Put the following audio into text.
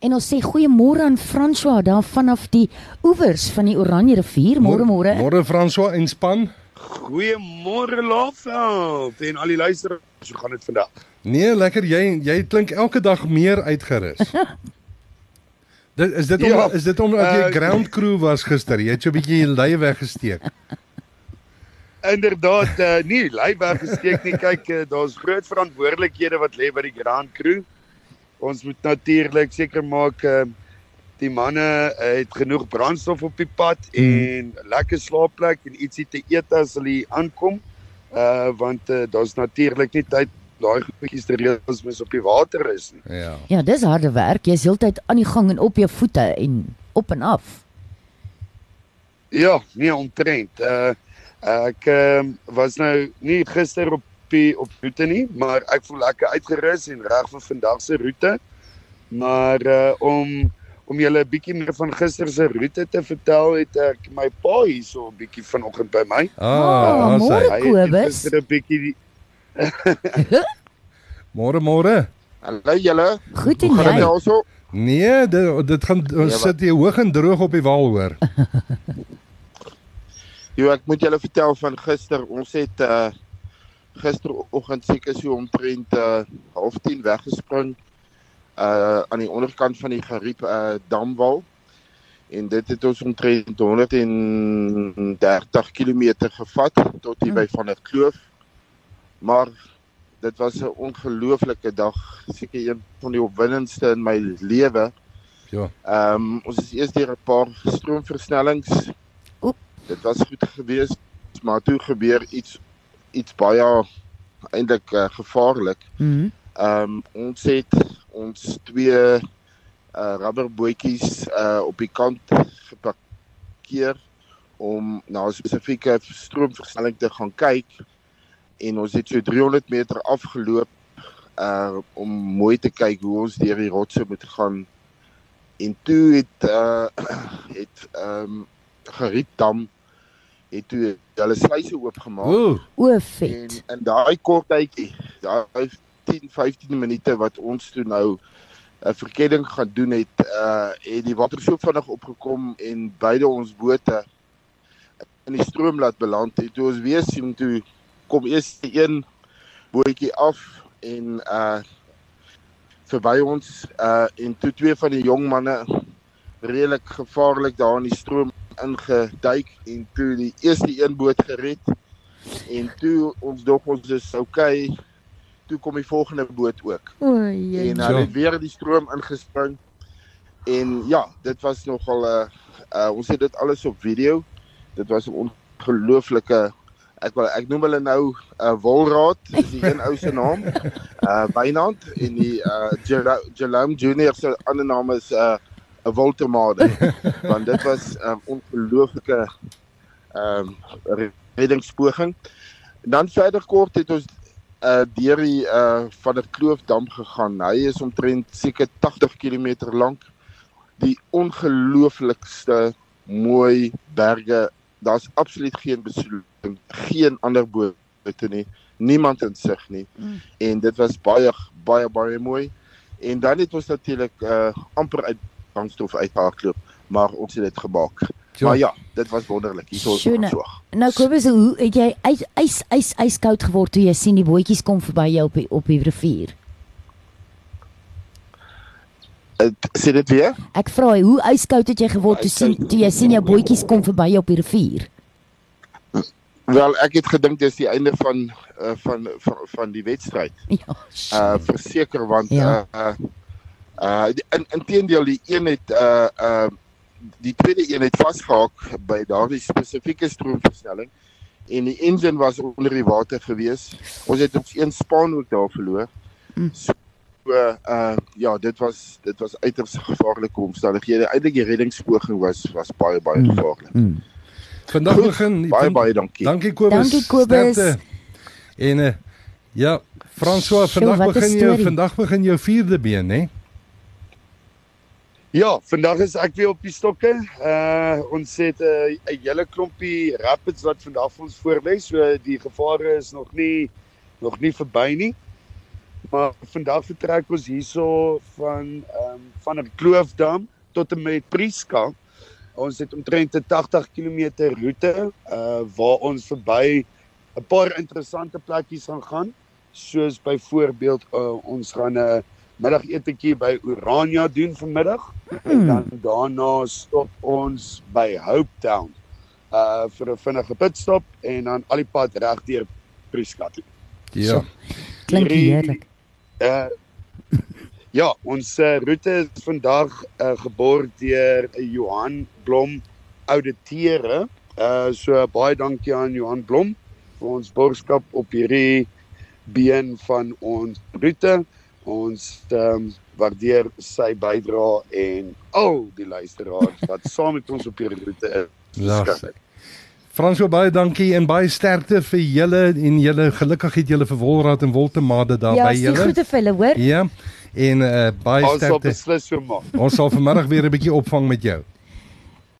En ons sê goeiemôre aan François daar vanaf die oewers van die Oranje rivier. Môre môre. Môre François en span. Goeiemôre Lofveld en al die luisteraars. Hoe gaan dit vandag? Nee, lekker. Jy jy klink elke dag meer uitgerus. dit is dit om Ja, is dit omdat jy uh, ground crew was gister. Jy het so 'n bietjie jou leie weggesteek. Inderdaad, uh, nie lei weggesteek nie. Kyk, uh, daar's groot verantwoordelikhede wat lê by die Grand Crew. Ons moet natuurlik seker maak uh, die manne uh, het genoeg brandstof op die pad en lekker slaapplek en ietsie te eet as hulle aankom. Uh want uh, daar's natuurlik nie tyd daai goedjies te reël as mens op die water is nie. Ja. Ja, dis harde werk. Jy's heeltyd aan die gang en op jou voete en op en af. Ja, nee omtrent. Uh ek um, was nou nie gister op die op roete nie, maar ek voel lekker uitgerus en reg vir vandag se roete. Maar uh om om julle 'n bietjie meer van gister se roete te vertel, het ek my pa hierso 'n bietjie vanoggend by my. Ah, ah, môre. Hy het Kobus. gister 'n bietjie die- Môre môre. Hallo julle. Goed en jy? also? Nee, dit dit gaan ons wat? sit hier hoog en droog op die wal hoor. Jo, ek moet julle vertel van gister. Ons het uh gisteroggend seker so omtrent uh half 10 weggespring uh aan die onderkant van die Gariep uh damwal. En dit het ons omtrent 130 km gevat tot hier by van 'n kloof. Maar dit was 'n ongelooflike dag, seker een van die opwindendste in my lewe. Ja. Ehm um, ons is eers deur 'n paar stroomversnellings. Oep. Dit was goed geweest, maar toe gebeur iets iets baie eintlik uh, gevaarlik. Mhm. Ehm um, ons het ons twee uh rubberbootjies uh op die kant geparkeer om na 'n spesifieke stroomversnelling te gaan kyk en ons het so 300 meter afgeloop uh om mooi te kyk hoe ons deur die rotse moet gaan en toe het uh het ehm um, Geriepdam het toe hulle sluise oopgemaak O, en vet. in daai kort tydjie, daai 10 15 minute wat ons toe nou 'n verkenning gaan doen het, uh het die water so vinnig opgekom en beide ons bote in die stroom laat beland het. Toe ons weer sien toe kom eers die een bootjie af en uh verby ons uh en toe twee van die jong manne redelik gevaarlik daar in die stroom ingeduik en toe die eerste een boot gered en toe ons dog ons is okay toe kom die volgende boot ook O, jy. en hulle het weer die stroom ingespring en ja dit was nogal 'n uh, uh, ons het dit alles op video dit was 'n ongelooflike ek wil ek noem hulle nou 'n uh, wolraad is die een ou se naam uh Wynand en die uh Jero- Jerome Junior se ander naam is uh 'n Woltermade want dit was 'n um, ongelooflike ehm um, reddingspoging. Dan verder kort het ons uh deur die uh van der Kloofdam gegaan. Hy is omtrent seker 80 km lank. Die ongelooflikste mooi berge. Daar's absoluut geen besoedeling, geen ander bote nie. Niemand in sig nie. Mm. En dit was baie baie baie mooi. En dan het ons natuurlik uh amper uit brandstof uitgehardloop, maar ons het dit gemaak. Ja. Maar ja, dit was wonderlik. Hier is ons Sjoene. geswag. Nou Kobus, hoe het jy ys ys ys yskoud geword toe jy sien die bootjies kom verby jou op die, op die rivier? Sê dit weer? Ek vra, hoe yskoud het jy geword toe sien toe jy sien jou bootjies kom verby jou op die rivier? Wel, ek het gedink dis die einde van uh, van van van die wedstryd. Ja. Uh verseker want Ja. uh uh, uh in inteendeel die een het uh uh die tweede een het vasgehak by daardie spesifieke stroomversnelling en die engine was onder die water gewees. Ons het ons een span ook daar verloor. Mm. So uh, uh ja, dit was dit was uiters gevaarlike omstandighede. Eintlik die reddingspoging was was baie baie Mm. gevaarlik. Mm. vandag Goed, begin Baie van- baie dankie. Dankie Kobus. Dankie, Kobus. Sterkte. En uh, ja, François, vandag 'n begin jou storie. vandag begin jou vierde been, hè? Ja, vandag is ek weer op die stokke. Uh ons het 'n uh, hele klompie rapids wat vandag vir ons voorlê. So die gevare is nog nie nog nie verby nie. Maar vandag vertrek ons hierso van ehm um, van 'n kloofdam tot en met Prieska. Ons het omtrent 'n 80 km roete uh waar ons verby 'n paar interessante plekkies gaan gaan, soos byvoorbeeld uh, ons gaan 'n uh, middagetjie by Urania doen vanmiddag en Hmm. dan daarna stop ons by Hope Town uh vir 'n vinnige pitstop en dan al die pad reg deur Prieska toe. Ja. Klink Hierdie- heerlik. Uh ja, ons uh, roete is vandag uh, geborg deur 'n Johan Blom ouditeure. Uh so baie dankie aan Johan Blom vir ons borgskap op hierdie been van ons roete. Ons ehm um, waardeer sy bydrae en al die luisteraars wat saam met ons op hierdie roete is. Ja. Verskriklik. Fransjo baie dankie en baie sterkte vir julle en julle gelukkig het julle vir Wolraad en Woltemade daar Ja, by dis julle. groete vir hulle, hoor. Ja. En uh, baie Ons sal sterkte. beslis so maak. Ons sal vanmiddag weer 'n bietjie opvang met jou.